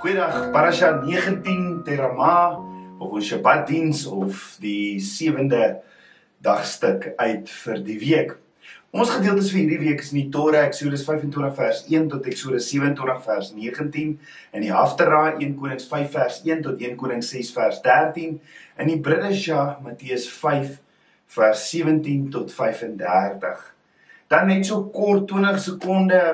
Goeiedag, Parasha 19 Terama of ons Shabbatdiens of die sewende dagstuk uit vir die week. Ons gedeeltes vir hierdie week is in die Torah, Eksodus 25 vers 1 tot Eksodus 27 vers 19, in die Haftara 1 Konings 5 vers 1 tot 1 Konings 6 vers 13, in die Bridesha Matteus 5 vers 17 tot 35. Dan net so kort 20 sekonde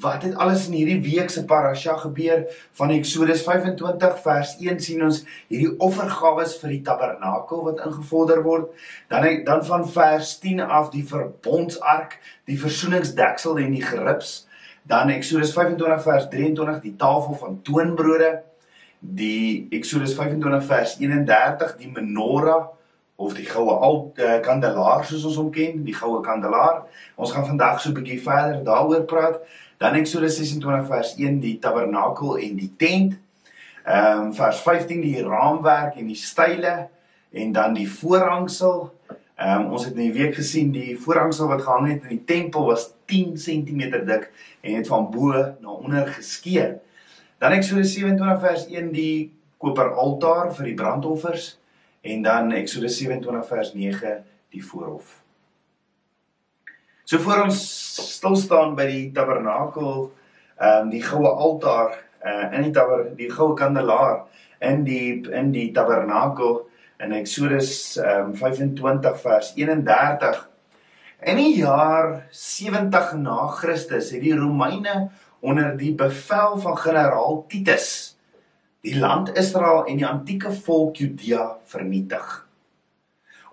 wat het alles in hierdie week se parasha gebeur? Van Eksodus 25 vers 1 sien ons hierdie offergawes vir die tabernakel wat ingevorder word. Dan dan van vers 10 af die verbondsark die versoeningsdeksel en die gerips. Dan Eksodus 25 vers 23 die tafel van toonbrode. Die Eksodus 25 vers 31 die menorah of die goue al uh, kandelaar soos ons hom ken, die goue kandelaar. Ons gaan vandag so 'n bietjie verder daaroor praat. Dan Eksodus 26 vers 1 die tabernakel en die tent. Ehm um, vers 15 die raamwerk en die style en dan die voorhangsel. Ehm um, ons het in die week gesien die voorhangsel wat gehang het in die tempel was 10 cm dik en het van bo na onder geskeur. Dan Eksodus 27 vers 1 die koper altaar vir die brandoffers en dan Eksodus 27 vers 9 die voorhof. So voor ons stil staan by die tabernakel, ehm um, die goue altaar uh, in die taber die goue kandelaar in die in die tabernakel in Eksodus ehm um, 25 vers 31 in die jaar 70 na Christus het die Romeine onder die bevel van generaal Titus die land Israel en die antieke volk Judea vernietig.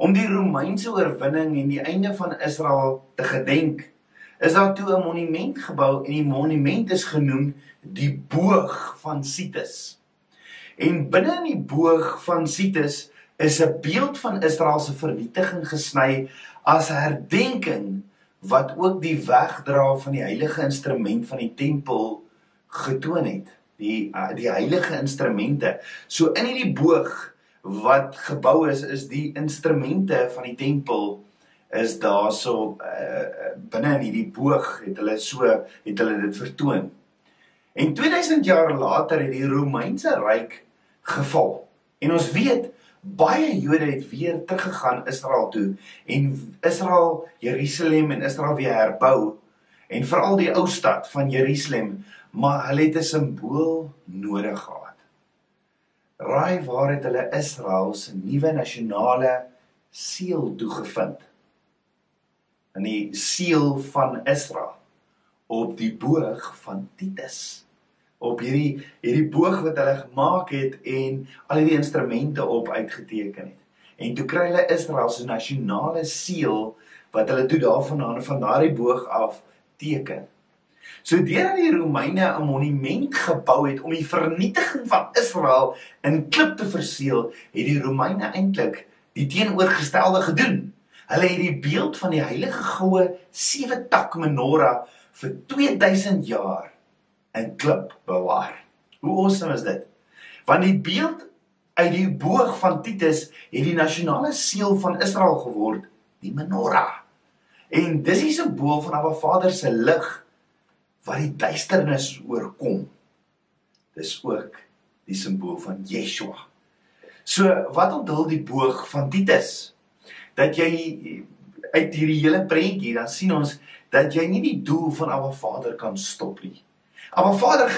Om die Romeinse oorwinning en die einde van Israel te gedenk, is daar toe 'n monument gebou en die monument is genoem die boog van Situs. En binne in die boog van Situs is 'n beeld van Israel se vernietiging gesny as herdenking wat ook die wegdra van die heilige instrument van die tempel getoon het die uh, die heilige instrumente. So in hierdie boog wat gebou is is die instrumente van die tempel is daar so uh, binne in hierdie boog het hulle so het hulle dit vertoon. En 2000 jaar later het die Romeinse ryk geval. En ons weet baie Jode het weer teruggegaan Israel toe en Israel Jerusalem en Israel weer herbou en veral die ou stad van Jerusalem maar hulle het 'n simbool nodig gehad. Raai waar het hulle Israel se nuwe nasionale seël toegevind? In die seël van Israel op die boog van Titus. Op hierdie hierdie boog wat hulle gemaak het en al die instrumente op uitgeteken het. En toe kry hulle Israel se nasionale seël wat hulle toe daarvandaan van daardie boog af teken. So deurdat die Romeine 'n monument gebou het om die vernietiging van Israel in klip te verseël, het die Romeine eintlik die teenoorgestelde gedoen. Hulle het die beeld van die heilige goue sewe tak menorah vir 2000 jaar in klip bewaar. Hoe awesome is dit? Want die beeld uit die boog van Titus het die nasionale seël van Israel geword, die menorah. En dis die simbool van Abba Vader se lig wat die duisternis oorkom. Dis ook die simbool van Yeshua. So wat onthul die boog van Titus? Dat jy uit hierdie hele prentjie dan sien ons dat jy nie die doel van Abba Vader kan stop nie. Abba Vader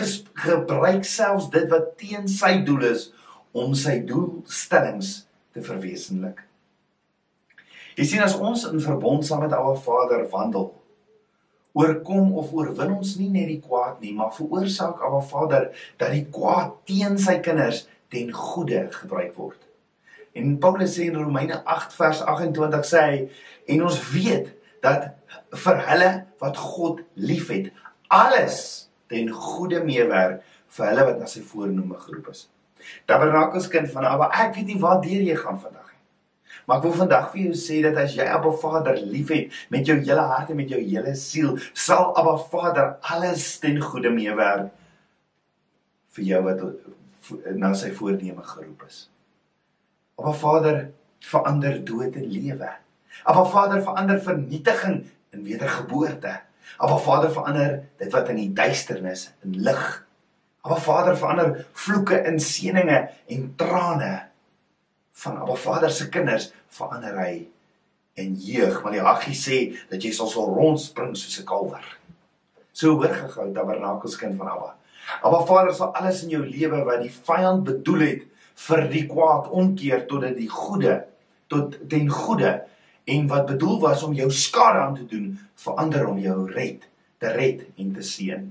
gebruik selfs dit wat teen sy doel is om sy doelstellings te verwesenlik. Jy sien as ons in verbond saam met Abba Vader wandel, oorkom of oorwin ons nie net die kwaad nie, maar veroorsaak Abba Vader dat die kwaad teen sy kinders ten goeie gebruik word. En Paulus sê in Romeine 8 vers 28 sê hy en ons weet dat vir hulle wat God liefhet, alles ten goeie meewerk vir hulle wat na sy voornome geroep is. Tabernakelskind van Abba, ek weet nie waar deur jy gaan vandag Maar ek wil vandag vir jou sê dat as jy Abba Vader liefhet met jou hele hart en met jou hele siel, sal Abba Vader alles ten goeie meewerk vir jou wat na sy voorneme geroep is. Abba Vader verander dood in lewe. Abba Vader verander vernietiging in wedergeboorte. Abba Vader verander dit wat in die duisternis in lig. Abba Vader verander vloeke in seëninge en trane. Van Abba Vader se kinders verander hy en jeug. Malagi sê dat jy sal so rondspring soos 'n kalwer. So hoor gehou tabernakelskind van Abba. Abba Vader sal alles in jou lewe wat die vyand bedoel het vir die kwaad omkeer tot dit die goeie tot ten goeie en wat bedoel was om jou skade aan te doen verander om jou red te red en te seën.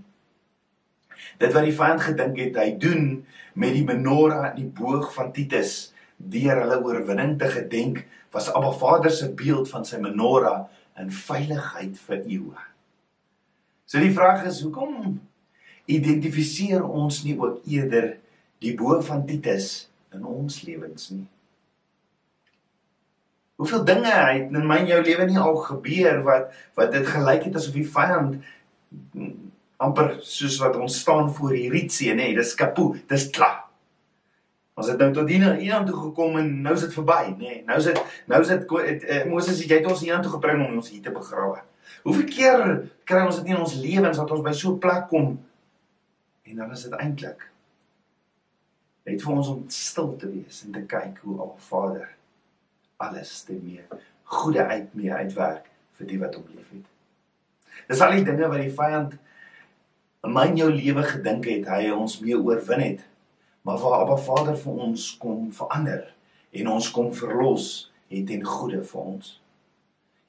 Dit wat die vyand gedink het hy doen met die menorah en die boog van Titus deur hulle oorwinning te gedenk was Abba Vader se beeld van sy menorah in veiligheid vir eeue. So die vraag is hoekom identifiseer ons nie ook eerder die boog van Titus in ons lewens nie? Hoeveel dinge het in my en jou lewe nie al gebeur wat wat dit gelyk het asof die vyand amper soos wat ons staan voor die rietsee nê, dis kapoe, dis klaar. Ons het nou tot hier hier toe gekom en nou is dit verby, nê. Nee, nou is dit nou is dit uh, Moses het jy het ons hier toe gebring om ons hier te begrawe. Hoeveel keer kry ons dit nie in ons lewens dat ons by so 'n plek kom en dan is dit eintlik net vir ons om stil te wees en te kyk hoe al Vader alles te mee goeie uit mee uitwerk vir die wat hom liefhet. Dis al die dinge wat die vyand in my en jou lewe gedink het hy ons mee oorwin het. Maar waar Abba Vader vir ons kom verander en ons kom verlos het en goeie vir ons.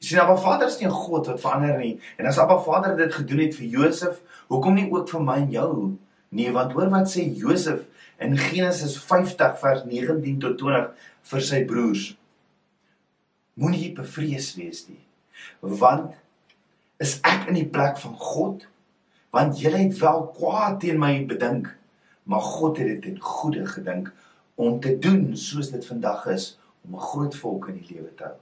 Jy sien Abba Vader is nie 'n God wat verander nie. En as Abba Vader dit gedoen het vir Josef, hoekom nie ook vir my en jou nie? Want hoor wat sê Josef in Genesis 50 vers 19 tot 20 vir sy broers. Moenie bevrees wees nie. Want is ek in die plek van God? Want julle het wel kwaad teen my bedink, maar God het dit in goeie gedink om te doen soos dit vandag is om 'n groot volk in die lewe te hou.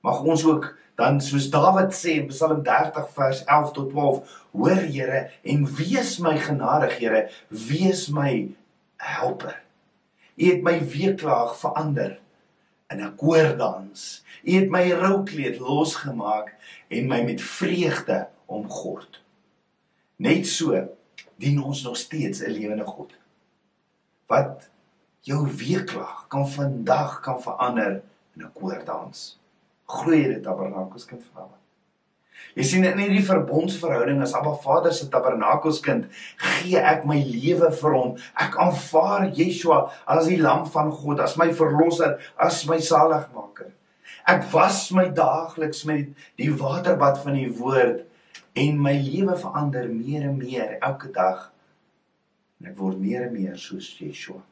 Mag ons ook dan soos Dawid sê in Psalm 30 vers 11 tot 12, hoor Here en wees my genadig Here, wees my helper. U het my weeklaag verander in 'n koordans. U het my roukleed losgemaak en my met vreugde omgord. Net so dien ons nog steeds 'n lewende God. Wat jou weeklag kan vandag kan verander in 'n koordans. Groei dit tabernakelskind vir hom. Jy sien in hierdie verbondsverhouding as Abba Vader se tabernakelskind, gee ek my lewe vir hom. Ek aanvaar Yeshua as die lam van God, as my verlosser, as my saligmaker. Ek was my daagliks met die waterbad van die woord en my lewe verander meer en meer elke dag en ek word meer en meer soos Yeshua.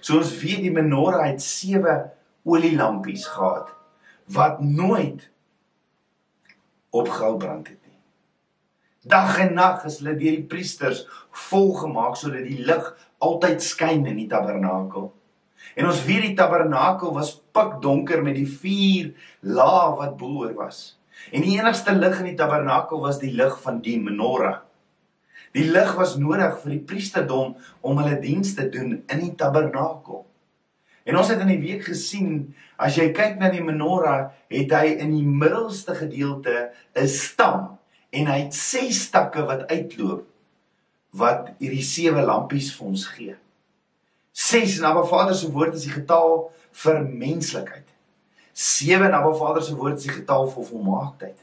So ons weet die menorah het sewe olielampies gehad wat nooit opgehou brand het nie. Dag en nag is hulle deur die priesters volgemaak sodat die lig altyd skyn in die tabernakel. En ons weet die tabernakel was pikdonker met die vier lae wat boor was. En die enigste lig in die tabernakel was die lig van die menorah. Die lig was nodig vir die priesterdom om hulle diens te doen in die tabernakel. En ons het in die week gesien, as jy kyk na die menorah, het hy in die middelste gedeelte 'n stam en hy het ses takke wat uitloop wat hierdie sewe lampies vir ons gee. Ses en Abba Vader se woord is die getal vir menslikheid. 7 Abba Vader se woord is die getal vir volmaaktheid.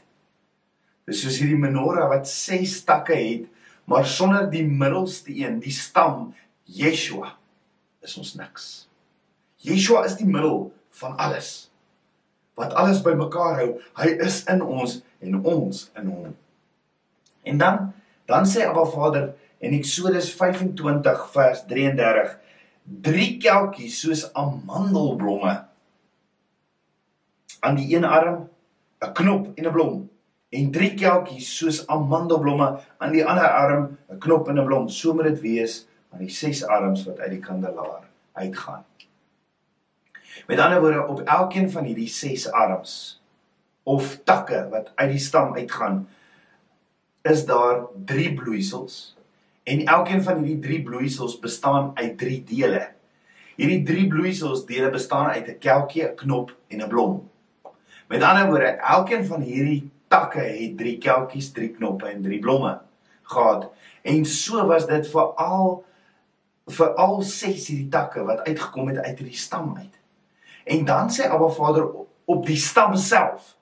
Dis soos hierdie menorah wat 6 takke het, maar sonder die middelste een, die stam Yeshua, is ons niks. Yeshua is die middel van alles. Wat alles bymekaar hou, hy is in ons en ons in hom. En dan dan sê Abba Vader in Eksodus 25 vers 33 drie kelkies soos amandelblomme aan die een arm 'n knop en 'n blom. En drie kelkies soos amandelblomme aan die ander arm 'n knop en 'n blom. So moet dit wees aan die ses arms wat uit die kandelaar uitgaan. Met ander woorde op elkeen van hierdie ses arms of takke wat uit die stam uitgaan is daar drie bloeisels. En elkeen van hierdie drie bloeisels bestaan uit drie dele. Hierdie drie bloeisels dele bestaan uit 'n kelkie 'n knop en 'n blom Met ander woorde, elkeen van hierdie takke het drie kelkies, drie knoppe en drie blomme. gehad. En so was dit vir al vir al ses hierdie takke wat uitgekom het uit hierdie stam uit. En dan sê Abba Vader op die stam self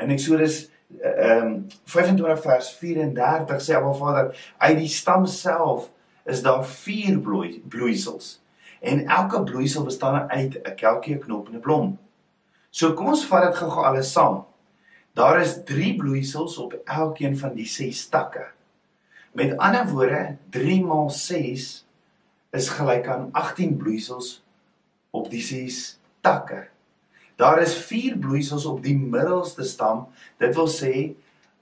in Eksodus ehm um, 25 vers 34 sê Abba Vader uit die stam self is daar vier bloei bloeisels. En elke bloeisel bestaan uit 'n kelkie, 'n knop en 'n blom. So kom ons vat dit gou-gou alles saam. Daar is 3 bloeisels op elkeen van die 6 takke. Met ander woorde, 3 maal 6 is gelyk aan 18 bloeisels op die 6 takke. Daar is 4 bloeisels op die middelste stam. Dit wil sê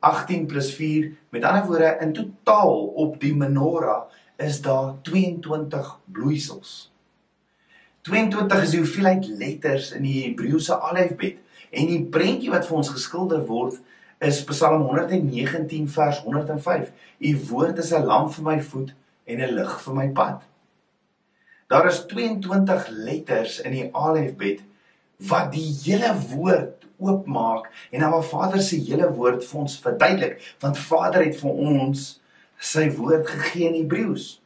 18 plus 4. Met ander woorde, in totaal op die menorah is daar 22 bloeisels. 22 is die hoeveelheid letters in die Hebreëse alfabet en die prentjie wat vir ons geskilder word is Psalm 119 vers 105. U woord is 'n lamp vir my voet en 'n lig vir my pad. Daar is 22 letters in die alfabet wat die hele woord oopmaak en dan waar Vader se hele woord vir ons verduidelik want Vader het vir ons sy woord gegee in Hebreëus.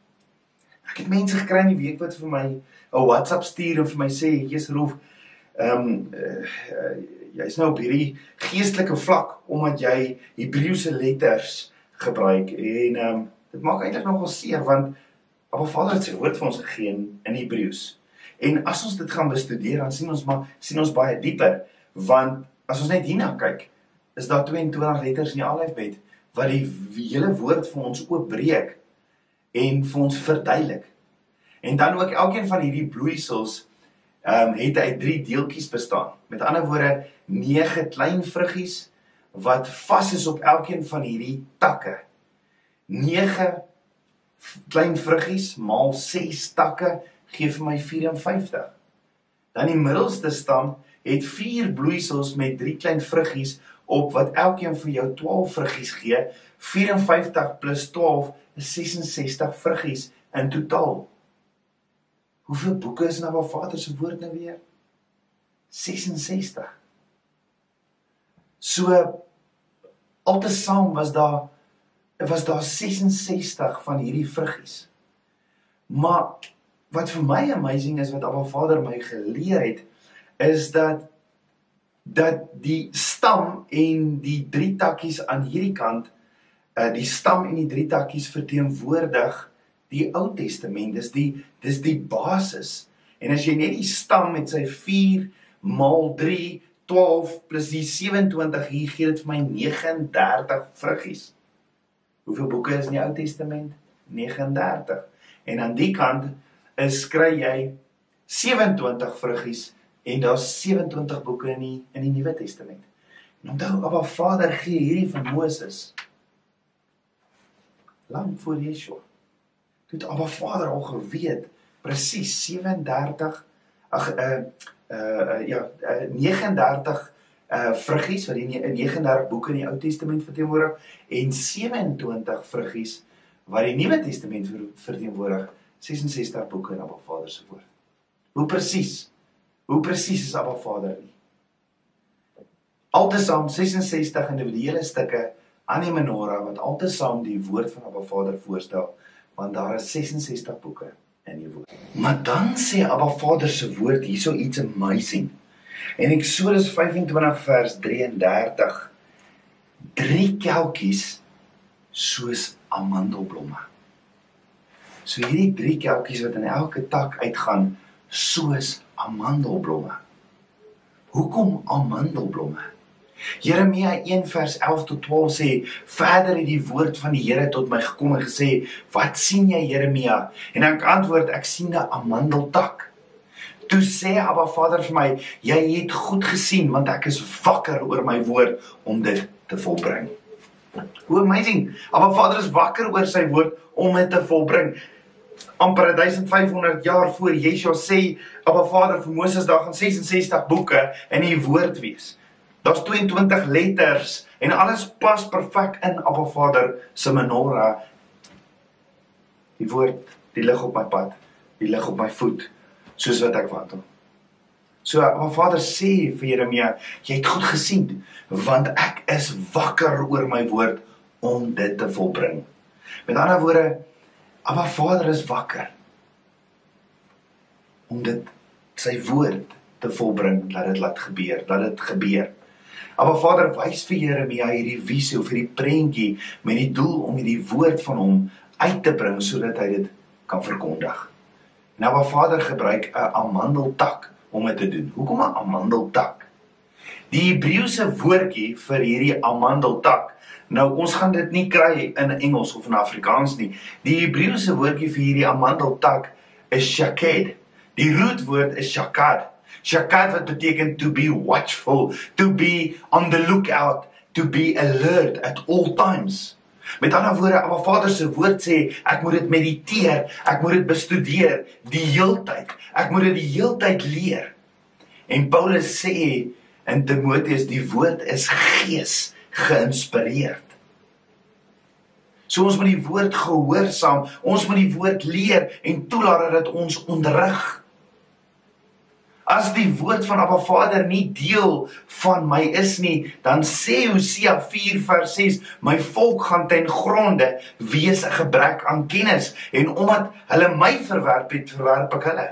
Ek het mense gekry in die week wat vir my 'n WhatsApp stuur en vir my sê, "Jesus Rolf, ehm um, uh, uh, jy's nou op hierdie geestelike vlak omdat jy Hebreëse letters gebruik en ehm um, dit maak eintlik nogal seer want Maar Vader het sy woord vir ons gegee in Hebreëus. En as ons dit gaan bestudeer, dan sien ons maar sien ons baie dieper want as ons net hierna kyk, is daar 22 letters in die alfabet wat die hele woord vir ons oopbreek en vir ons verduidelik. En dan ook elkeen van hierdie bloeisels ehm um, het uit drie deeltjies bestaan. Met ander woorde, nege klein vruggies wat vas is op elkeen van hierdie takke. Nege klein vruggies maal 6 takke gee vir my 54. Dan die middelste stam het 4 bloeisels met 3 klein vruggies op wat elkeen vir jou 12 vruggies gee. 54 plus 12 is 66 vruggies in totaal. Hoeveel boeke is nou waar Vader se woord nou weer? 66. So altesaam was daar was daar 66 van hierdie vruggies. Maar wat vir my amazing is wat Abba Vader my geleer het is dat dat die stam en die drie takkies aan hierdie kant uh die stam en die drie takkies verteenwoordig die Ou Testament. Dis die dis die basis. En as jy net die stam met sy 4 maal 3 12 plus die 27 hier gee dit vir my 39 vruggies. Hoeveel boeke is in die Ou Testament? 39. En aan die kant is kry jy 27 vruggies en daar's 27 boeke in die in die Nuwe Testament. En onthou, Abba Vader gee hierdie van Moses lank voor Yeshua. Dit Abba Vader al geweet presies 37 ag uh uh ja uh, 39 uh vruggies wat die 39 boeke in die Ou Testament verteenwoordig en 27 vruggies wat die Nuwe Testament verteenwoordig 66 boeke in Abba Vader se woord. Hoe presies? Hoe presies is Abba Vader nie? Altesaam 66 individuele stukke aan die menorah wat altesaam die woord van Abba Vader voorstel want daar is 66 boeke in die woord. Maar dan sê Abba Vader se woord hierso iets amazing. En Eksodus 25 vers 33 drie kelkies soos amandelblomme. So hierdie drie kelkies wat in elke tak uitgaan soos amandelblomme. Hoekom amandelblomme? Jeremia 1 vers 11 tot 12 sê verder het die woord van die Here tot my gekom en gesê wat sien jy Jeremia en ek antwoord ek sien 'n amandeltak Toe sê Abba Vader vir my, jy het goed gesien want ek is wakker oor my woord om dit te volbring. Hoe amazing. Abba Vader is wakker oor sy woord om dit te volbring. amper 1500 jaar voor Yeshua sê Abba Vader vir Moses daar gaan 66 boeke in die woord wees. Daar's 22 letters en alles pas perfek in Abba Vader se menorah. Die woord, die lig op my pad, die lig op my voet soos wat ek wandel. So my Vader sê vir Jeremia, jy het goed gesien want ek is wakker oor my woord om dit te volbring. Met ander woorde, Abba Vader is wakker om dit sy woord te volbring, laat dit laat gebeur, laat dit gebeur. Abba Vader wys vir Jeremia hierdie visie of hierdie prentjie met die doel om hierdie woord van hom uit te bring sodat hy dit kan verkondig. Nou Abba Vader gebruik 'n amandeltak om dit te doen. Hoekom 'n amandeltak? Die Hebreëse woordjie vir hierdie amandeltak Nou ons gaan dit nie kry in Engels of in Afrikaans nie. Die Hebreëse woordjie vir hierdie amandeltak is shaked. Die rootwoord is shakad. Shakad wat beteken to be watchful, to be on the lookout, to be alert at all times. Met ander woorde, Abba Vader se woord sê, ek moet dit mediteer, ek moet dit bestudeer die heeltyd. Ek moet dit die heeltyd leer. En Paulus sê in Timoteus, die woord is gees geïnspireerd. So ons moet die woord gehoorsaam, ons moet die woord leer en toelaat dat dit ons onderrig. As die woord van Abba Vader nie deel van my is nie, dan sê Hosea 4 vers 6, my volk gaan ten gronde wees 'n gebrek aan kennis en omdat hulle my verwerp het, verwerp ek hulle.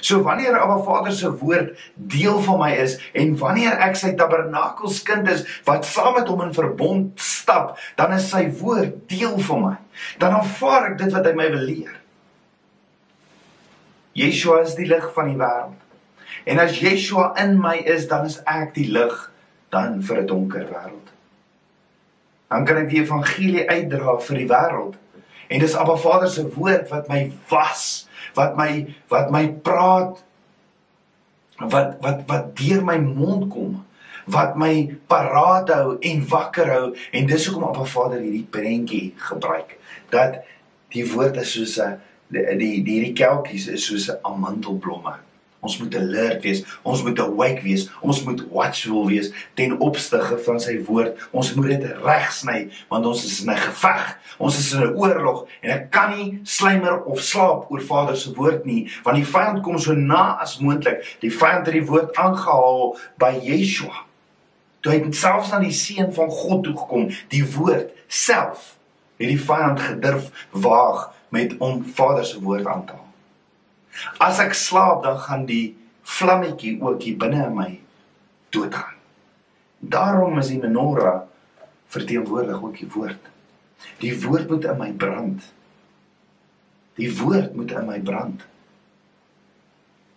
So wanneer Abba Vader se woord deel van my is en wanneer ek sy tabernakelskind is wat saam met hom in verbond stap, dan is sy woord deel van my. Dan aanvaar ek dit wat hy my wil leer. Yeshua is die lig van die wêreld. En as Yeshua in my is, dan is ek die lig dan vir 'n donker wêreld. Dan kan ek die evangelie uitdra vir die wêreld. En dis Abba Vader se woord wat my was wat my wat my praat wat wat wat deur my mond kom wat my paraat hou en wakker hou en dis hoekom Appa Vader hierdie prentjie gebruik dat die woord is soos 'n die die hierdie kelkies is soos 'n amandelblomme Ons moet alert wees, ons moet awake wees, ons moet watchful wees ten opsigte van sy woord. Ons moet dit regsny want ons is in 'n geveg. Ons is in 'n oorlog en ek kan nie slymer of slaap oor Vader se woord nie want die vyand kom so na as moontlik. Die vyand het die woord aangehaal by Yeshua. Toe hy selfs na die seun van God toe gekom, die woord self het die vyand gedurf waag met om Vader se woord aan te haal. As ek slaap, dan gaan die vlammetjie ook hier binne in my doodgaan. Daarom is die menorah verteenwoordig ook die woord. Die woord moet in my brand. Die woord moet in my brand.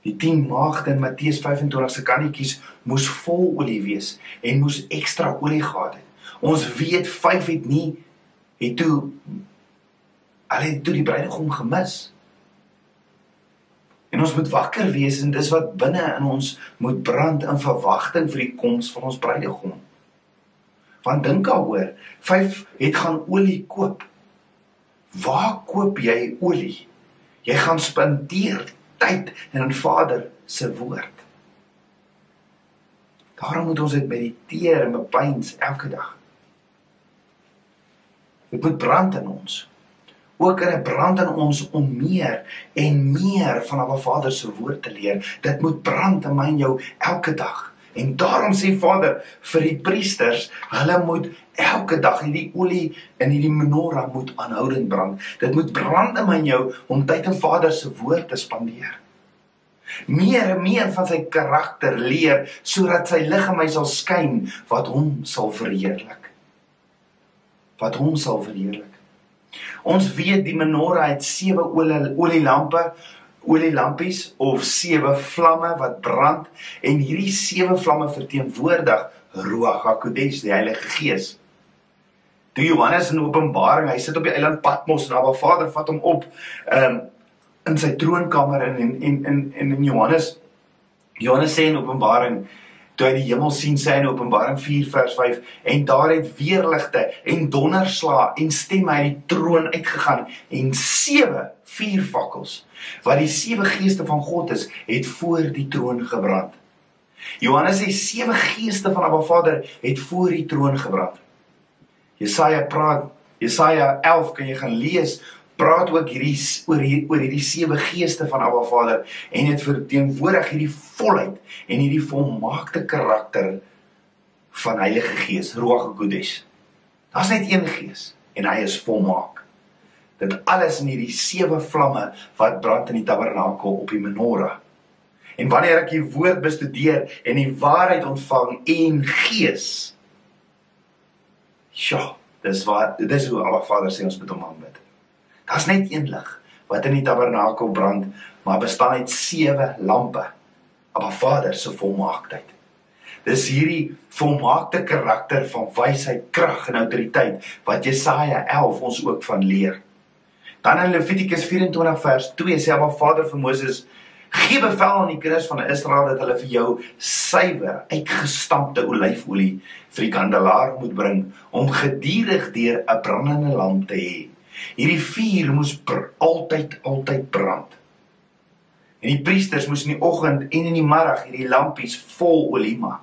Die 10 maagde in Matteus 25 se kannetjies moes vol olie wees en moes ekstra olie gehad het. Ons weet 5 het nie het toe hulle het toe die bruidegom gemis. En ons moet wakker wees en dis wat binne in ons moet brand in verwagting vir die koms van ons bruidegom. Want dink daaroor, vyf het gaan olie koop. Waar koop jy olie? Jy gaan spandeer tyd in 'n Vader se woord. Daarom moet ons dit mediteer en bepeins elke dag. Dit moet brand in ons ook in 'n brand in ons om meer en meer van Abba Vader se woord te leer. Dit moet brand in my en jou elke dag. En daarom sê Vader vir die priesters, hulle moet elke dag hierdie olie in hierdie menorah moet aanhoudend brand. Dit moet brand in my en jou om tyd in Vader se woord te spandeer. Meer en meer van sy karakter leer sodat sy lig in my sal skyn wat hom sal verheerlik. Wat hom sal verheerlik. Ons weet die menorah het sewe olie olielampe, olielampies of sewe vlamme wat brand en hierdie sewe vlamme verteenwoordig Ruach HaKodesh, die Heilige Gees. Toe Johannes in Openbaring, hy sit op die eiland Patmos en Abba Vader vat hom op um, in sy troonkamer in en en en en Johannes Johannes sê in Openbaring toe hy die hemel sien sê in Openbaring 4 vers 5 en daar het weerligte en donderslae en stemme uit die troon uitgegaan en sewe vuurvakkels wat die sewe geeste van God is het voor die troon gebrand. Johannes sê sewe geeste van Abba Vader het voor die troon gebrand. Jesaja praat Jesaja 11 kan jy gaan lees praat ook hierdie oor hier oor hierdie sewe geeste van Abba Vader en dit verteenwoordig hierdie volheid en hierdie volmaakte karakter van Heilige Gees, Ruach HaKodesh. Daar's net een Gees. en hy is volmaak. Dit alles in hierdie sewe vlamme wat brand in die tabernakel op die menorah. En wanneer ek die woord bestudeer en die waarheid ontvang en gees. Ja, dis wat dis hoe Abba Vader sê ons moet hom aanbid. Daar's net een lig wat in die tabernakel brand, maar bestaan uit sewe lampe. Abba Vader se volmaaktheid. Dis hierdie volmaakte karakter van wysheid, krag en autoriteit wat Jesaja 11 ons ook van leer. Dan in Levitikus 24 vers 2 sê Abba Vader vir Moses: "Gee bevel aan die kinders van Israel dat hulle vir jou suiwer, uitgestampte olyfolie vir die kandelaar moet bring om gedurig deur 'n brandende lamp te hê." Hierdie vuur moes altyd altyd brand. En die priesters moes in die oggend en in die middag hierdie lampies vol olie maak.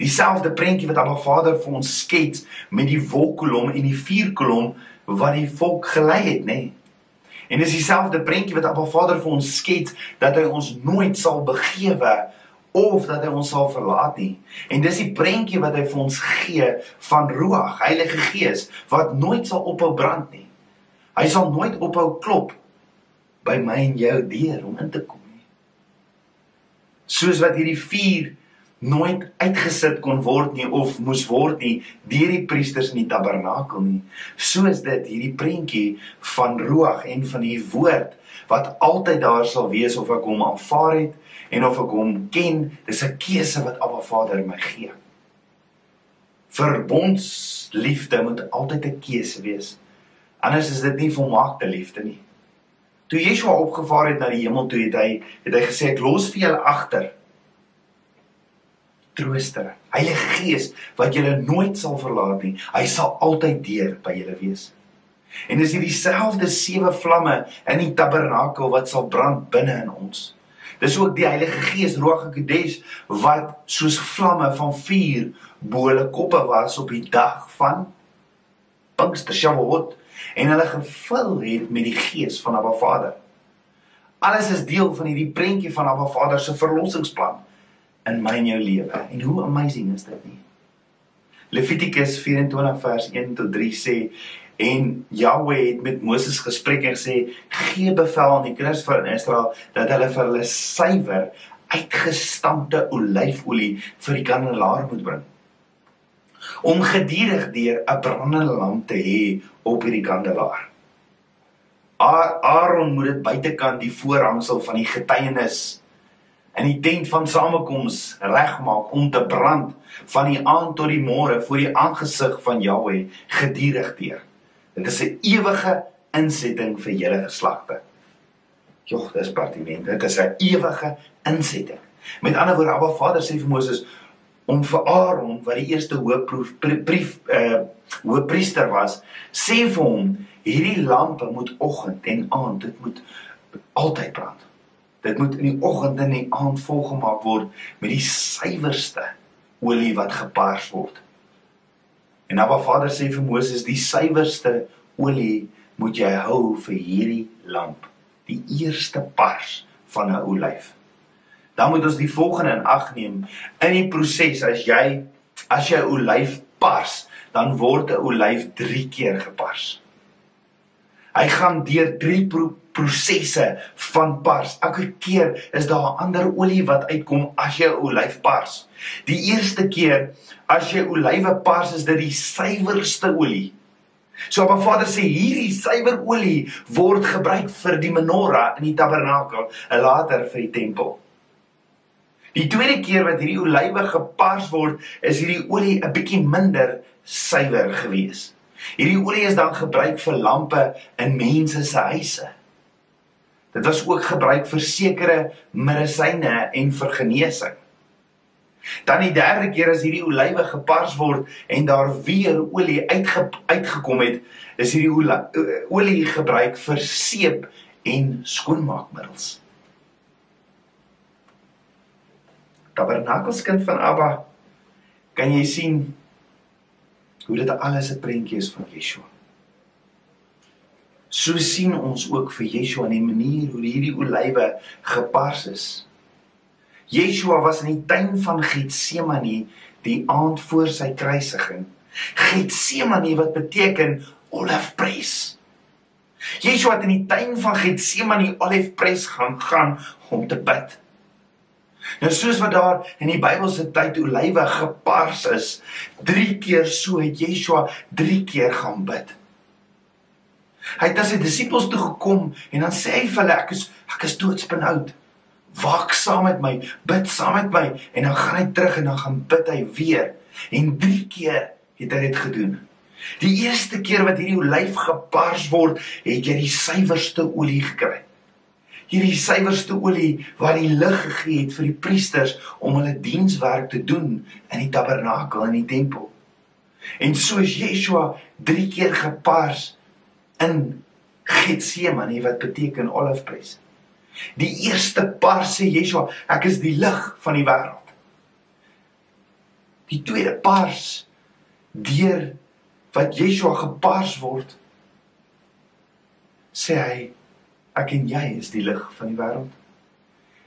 Dieselfde prentjie wat Abba Vader vir ons skets met die wolkkolom en die vuurkolom wat die volk gelei het, nê? Nee. En dis dieselfde prentjie wat Abba Vader vir ons skets dat hy ons nooit sal begewe of dat hy ons sal verlaat nie. En dis die prentjie wat hy vir ons gee van Ruach, Heilige Gees, wat nooit sal ophou brand nie. Hy sal nooit ophou klop by my en jou deur om in te kom nie. Soos wat hierdie vuur nooit uitgesit kon word nie of moes word nie deur die priesters in die tabernakel nie. Soos dit hierdie prentjie van Ruach en van die woord wat altyd daar sal wees of ek hom aanvaar het en of ek hom ken, dis 'n keuse wat Abba Vader my gee. Verbondsliefde moet altyd 'n keuse wees. Anders is dit nie volmaakte liefde nie. Toe Yeshua opgevaar het na die hemel toe het hy het hy gesê ek los vir julle agter trooster, Heilige Gees wat julle nooit sal verlaat nie. Hy sal altyd deur by julle wees. En dis hierdie selfde sewe vlamme in die tabernakel wat sal brand binne in ons. Dis ook die Heilige Gees, Ruach HaKodesh wat soos vlamme van vuur bo hulle koppe was op die dag van Pinkster Shavuot en hulle gevul het met die Gees van Abba Vader. Alles is deel van hierdie prentjie van Abba Vader se verlossingsplan in my en jou lewe. En hoe amazing is dit nie? Levitikus 24 vers 1 tot 3 sê en Jahweh het met Moses gespreek en gesê gee bevel aan die kinders van Israel dat hulle vir hulle suiwer uitgestampte olyfolie vir die kandelaar moet bring om gedurig deur 'n brandende lamp te hê op hierdie kandelaar. Aaron moet dit buitekant die voorhangsel van die getuienis in die tent van samekoms regmaak om te brand van die aand tot die môre voor die aangesig van Jahweh gedurig deur. Dit is 'n ewige insetting vir julle geslagte. Jogg, dis partiment. Dit is 'n ewige insetting. Met ander woorde, Abba Vader sê vir Moses om vir Aaron wat die eerste hoofproef brief uh hoofpriester was, sê vir hom hierdie lampe moet oggend en aand dit moet altyd brand. Dit moet in die oggend en die aand volgemaak word met die suiwerste olie wat gepars word. En Abba Vader sê vir Moses die suiwerste olie moet jy hou vir hierdie lamp, die eerste pars van 'n olyf. Dan moet ons die volgende in ag neem in die proses as jy as jy olyf pars, dan word 'n olyf 3 keer gepars. Hy gaan deur 3 prosesse van pars. Elke keer is daar 'n ander olie wat uitkom as jy olyf pars. Die eerste keer as jy olywe pars is dit die suiwerste olie. So 'n Vader sê hierdie suiwer olie word gebruik vir die menorah in die tabernakel en later vir die tempel. Die tweede keer wat hierdie olywe gepars word, is hierdie olie 'n bietjie minder suiwer gewees. Hierdie olie is dan gebruik vir lampe in mense se huise. Dit was ook gebruik vir sekere medisyne en vir genesing. Dan die derde keer as hierdie olywe gepars word en daar weer olie uitge, uitgekom het, is hierdie olie gebruik vir seep en skoonmaakmiddels. Tabernakelskind van Abba, kan jy sien hoe dit alles 'n prentjie is van Yeshua? So sien ons ook vir Yeshua in die manier hoe hierdie olywe gepars is. Yeshua was in die tuin van Getsemane die aand voor sy kruisiging. Getsemane wat beteken olifprys. Yeshua het in die tuin van Getsemane olifprys gaan gaan om te bid. Nou soos wat daar in die Bybelse tyd olywe gepars is, 3 keer so het Yeshua 3 keer gaan bid. Hy het na sy disippels toe gekom en dan sê hy vir hulle ek is ek is doodsbenoud. Waak saam met my, bid saam met my en dan gaan hy terug en dan gaan bid hy weer. En 3 keer het hy dit gedoen. Die eerste keer wat hierdie olyf gepars word, het jy die suiwerste olie gekry hierdie suiwerste olie wat die lig gegee het vir die priesters om hulle dienswerk te doen in die tabernakel en die tempel. En soos Yeshua 3 keer gepars in Getsemane wat beteken olifprys. Die eerste pars sê Yeshua, ek is die lig van die wêreld. Die tweede pars deur wat Yeshua gepars word sê hy ek en jy is die lig van die wêreld.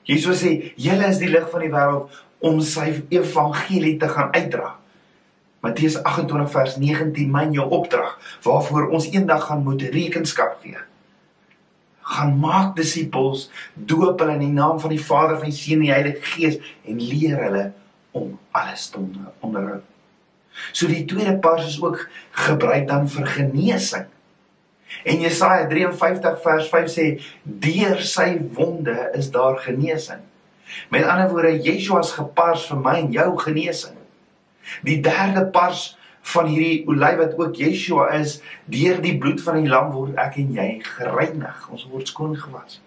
Jesus sê, julle is die lig van die wêreld om sy evangelie te gaan uitdra. Matteus 28 vers 19 myn jou opdrag waarvoor ons eendag gaan moet rekenskap gee. Gaan maak disippels, doop hulle in die naam van die Vader, van die Seun en die Heilige Gees en leer hulle om alles te onderhou. So die tweede pas is ook gebruik dan vir genesing. En Jesaja 53 vers 5 sê deur sy wonde is daar genesing. Met ander woorde, Yeshua is gepars vir my en jou genesing. Die derde pars van hierdie olyf wat ook Yeshua is, deur die bloed van die lam word ek en jy gereinig. Ons word skoon gewas.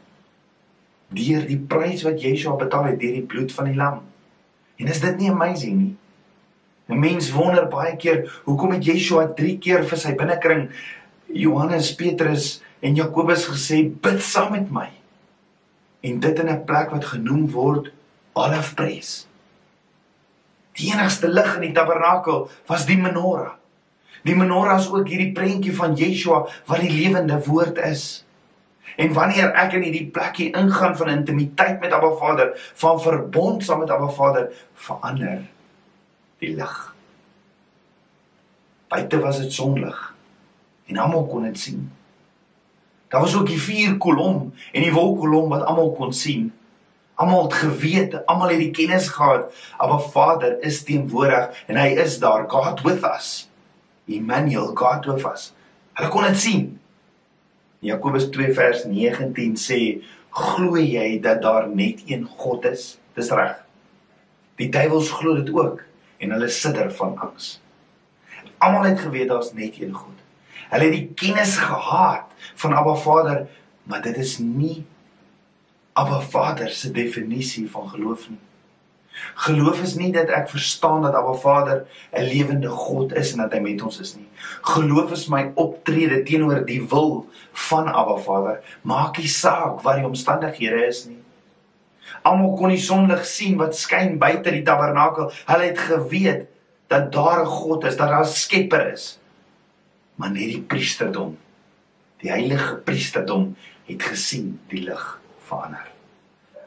Deur die prys wat Yeshua betaal het deur die bloed van die lam. En is dit nie amazing nie? 'n Mens wonder baie keer hoekom het Yeshua 3 keer vir sy binnekring Johannes, Petrus en Jakobus gesê bid saam met my. En dit in 'n plek wat genoem word Olifpres. Die enigste lig in die tabernakel was die menorah. Die menorah is ook hierdie prentjie van Yeshua wat die lewende woord is. En wanneer ek in hierdie plekkie ingaan van intimiteit met Abba Vader, van verbond saam met Abba Vader, verander die lig. Buite was dit sonlig en almal kon dit sien. Daar was ook die vier kolom en die wolkkolom wat almal kon sien. Almal het geweet, almal het die kennis gehad, maar Vader is teenwoordig en hy is daar, God with us. Emmanuel, God with us. Hulle kon dit sien. Jakobus 2 vers 19 sê, "Glo jy dat daar net een God is?" Dis reg. Die duiwels glo dit ook en hulle sidder van angs. Almal het geweet daar's net een God. Hulle het die kennis gehad van Abba Vader, maar dit is nie Abba Vader se definisie van geloof nie. Geloof is nie dat ek verstaan dat Abba Vader 'n lewende God is en dat hy met ons is nie. Geloof is my optrede teenoor die wil van Abba Vader, maak nie saak wat die omstandighede is nie. Almal kon die sonlig sien wat skyn buite die tabernakel. Hulle het geweet dat daar 'n God is, dat daar 'n Skepper is maar net die priesterdom die heilige priesterdom het gesien die lig verander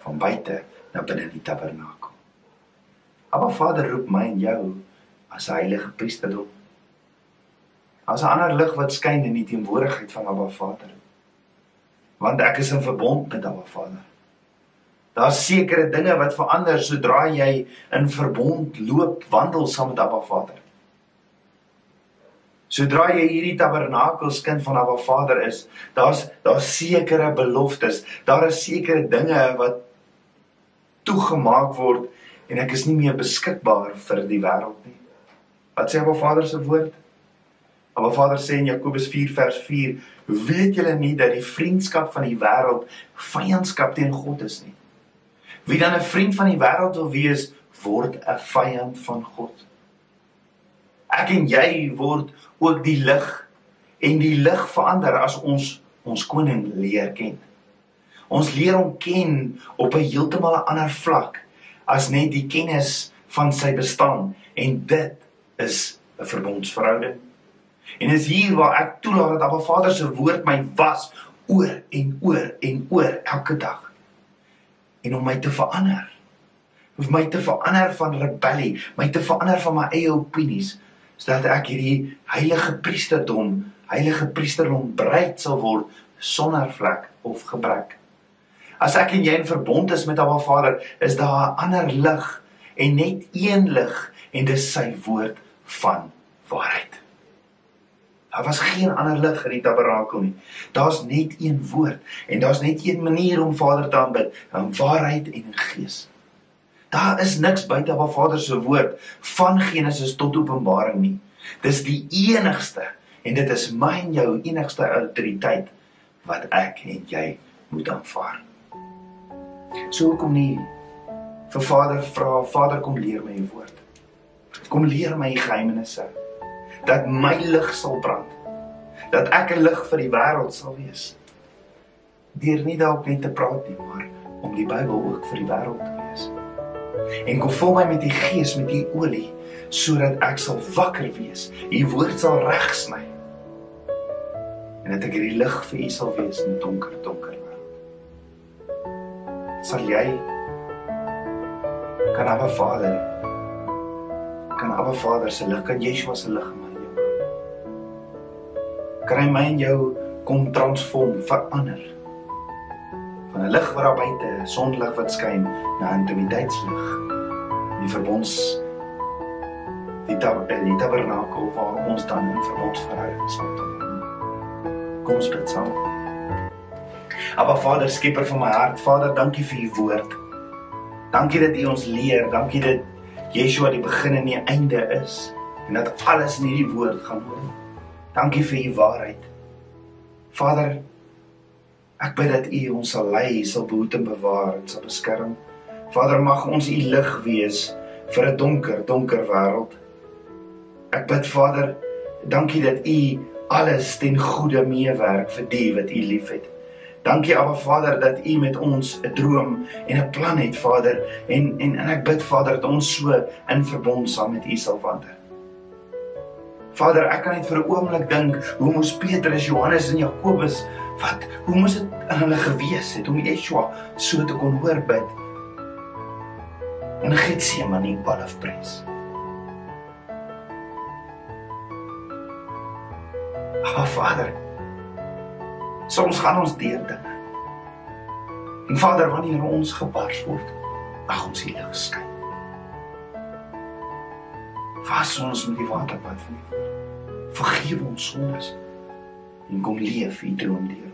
van buite na binne die tabernakel. Maar Vader roep my en jou as heilige priesterdom. As 'n ander lig wat skyn in die teenwoordigheid van Abba Vader. Want ek is in verbond met Abba Vader. Daar's sekere dinge wat verander sodra jy in verbond loop, wandel saam met Abba Vader. Sodra jy hierdie tabernakelskind van Abba Vader is, daar's daar's sekere beloftes, daar is sekere dinge wat toegemaak word en ek is nie meer beskikbaar vir die wêreld nie. Wat sê Abba Vader se woord? Abba Vader sê in Jakobus 4 vers 4: "Weet julle nie dat die vriendskap van die wêreld vyandskap teen God is nie? Wie dan 'n vriend van die wêreld wil wees, word 'n vyand van God." Ek en jy word ook die lig en die lig verander as ons ons koning leer ken. Ons leer hom ken op 'n heeltemal ander vlak as net die kennis van sy bestaan en dit is 'n verbondsverhouding. En is hier waar ek toelaat dat Abba Vader se woord my was oor en oor en oor elke dag. En om my te verander. Om my te verander van rebellie, my te verander van my eie opinies sodat ek hierdie heilige priesterdom heilige priesterrom bruid sal word sonder vlek of gebrek. As ek en jy in verbond is met Abba Vader, is daar 'n ander lig en net een lig en dis sy woord van waarheid. Daar was geen ander lig in die tabernakel nie. Daar's net een woord en daar's net een manier om Vader te aanbid, in waarheid en in gees. Daar is niks buite Abba Vader se woord van Genesis tot Openbaring nie. Dis die enigste en dit is my en jou enigste autoriteit wat ek en jy moet aanvaar. So kom nie vir Vader vra, Vader kom leer my u woord. Kom leer my geheimenisse dat my lig sal brand. Dat ek 'n lig vir die wêreld sal wees. Deur nie dalk net te praat nie, maar om die Bybel ook vir die wêreld te wees. En kom vul my met die Gees, met die olie, sodat ek sal wakker wees. U woord sal reg sny. En dat ek hierdie lig vir u sal wees in donker, donker sal jy kan Abba Vader kan Abba Vader se lig kan Yeshua se lig in my kan hy my en jou kom transform verander van 'n lig wat daar buite sonlig wat skyn na intimiteitslig die verbonds die tab die tabernakel waar ons dan in verbondsverhouding sal kom ons bid saam Aba Vader, skieper van my hart, Vader, dankie vir u woord. Dankie dat u ons leer, dankie dat Yeshua die begin en die einde is en dat alles in hierdie woord gaan word. Dankie vir u waarheid. Vader, ek bid dat u ons sal lei, sal behoed en bewaar en sal beskerm. Vader, mag ons u lig wees vir 'n donker, donker wêreld. Ek bid Vader, dankie dat u alles ten goeie meewerk vir die wat u liefhet. Dankie Abba Vader dat U met ons 'n droom en 'n plan het, Vader. En en en ek bid Vader dat ons so in verbond saam met U sal wandel. Vader, ek kan net vir 'n oomblik dink hoe moes Petrus, Johannes en Jakobus wat hoe moes dit in hulle gewees het om Yeshua so te kon hoor bid. En Getsemane Olive Press. Aba Vader, Soms gaan ons deur dinge. En Vader, wanneer ons gebars word, mag ons hier lig skyn. Was ons met die waterpad van U. Vergewe ons sondes en kom leef U droom deur ons.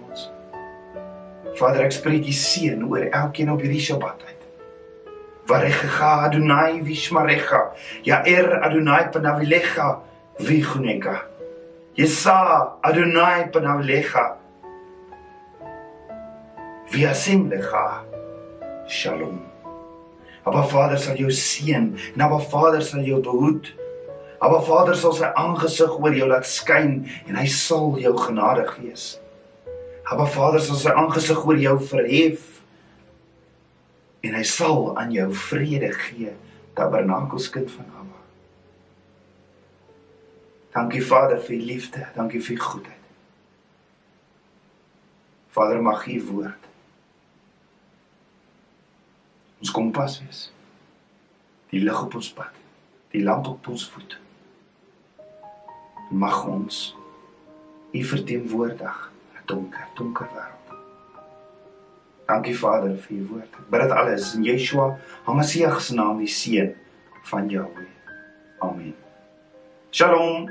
Vader, ek spreek U seën oor elkeen op hierdie Sabbat uit. Varecha Adonai Vishmarecha, Yair Adonai Panavilecha Viguneka. Yesa Adonai Panavilecha via semlecha shalom Aba Vader sal jou seën en Aba Vader sal jou behoed Aba Vader sal sy aangesig oor jou laat skyn en hy sal jou genadig wees Aba Vader sal sy aangesig oor jou verhef. En hy sal aan jou vrede gee tabernakelskind van Abba. Dankie Vader vir u liefde. Dankie vir u goedheid. Vader mag u woord ons kompas wees. Die lig op ons pad, die lamp op ons voet. Mag ons U verteenwoordig donker, donker wêreld. Dankie Vader vir U woord. Ek bid dit alles in Yeshua HaMashiach se naam, die seun van Jahweh. Amen. Shalom.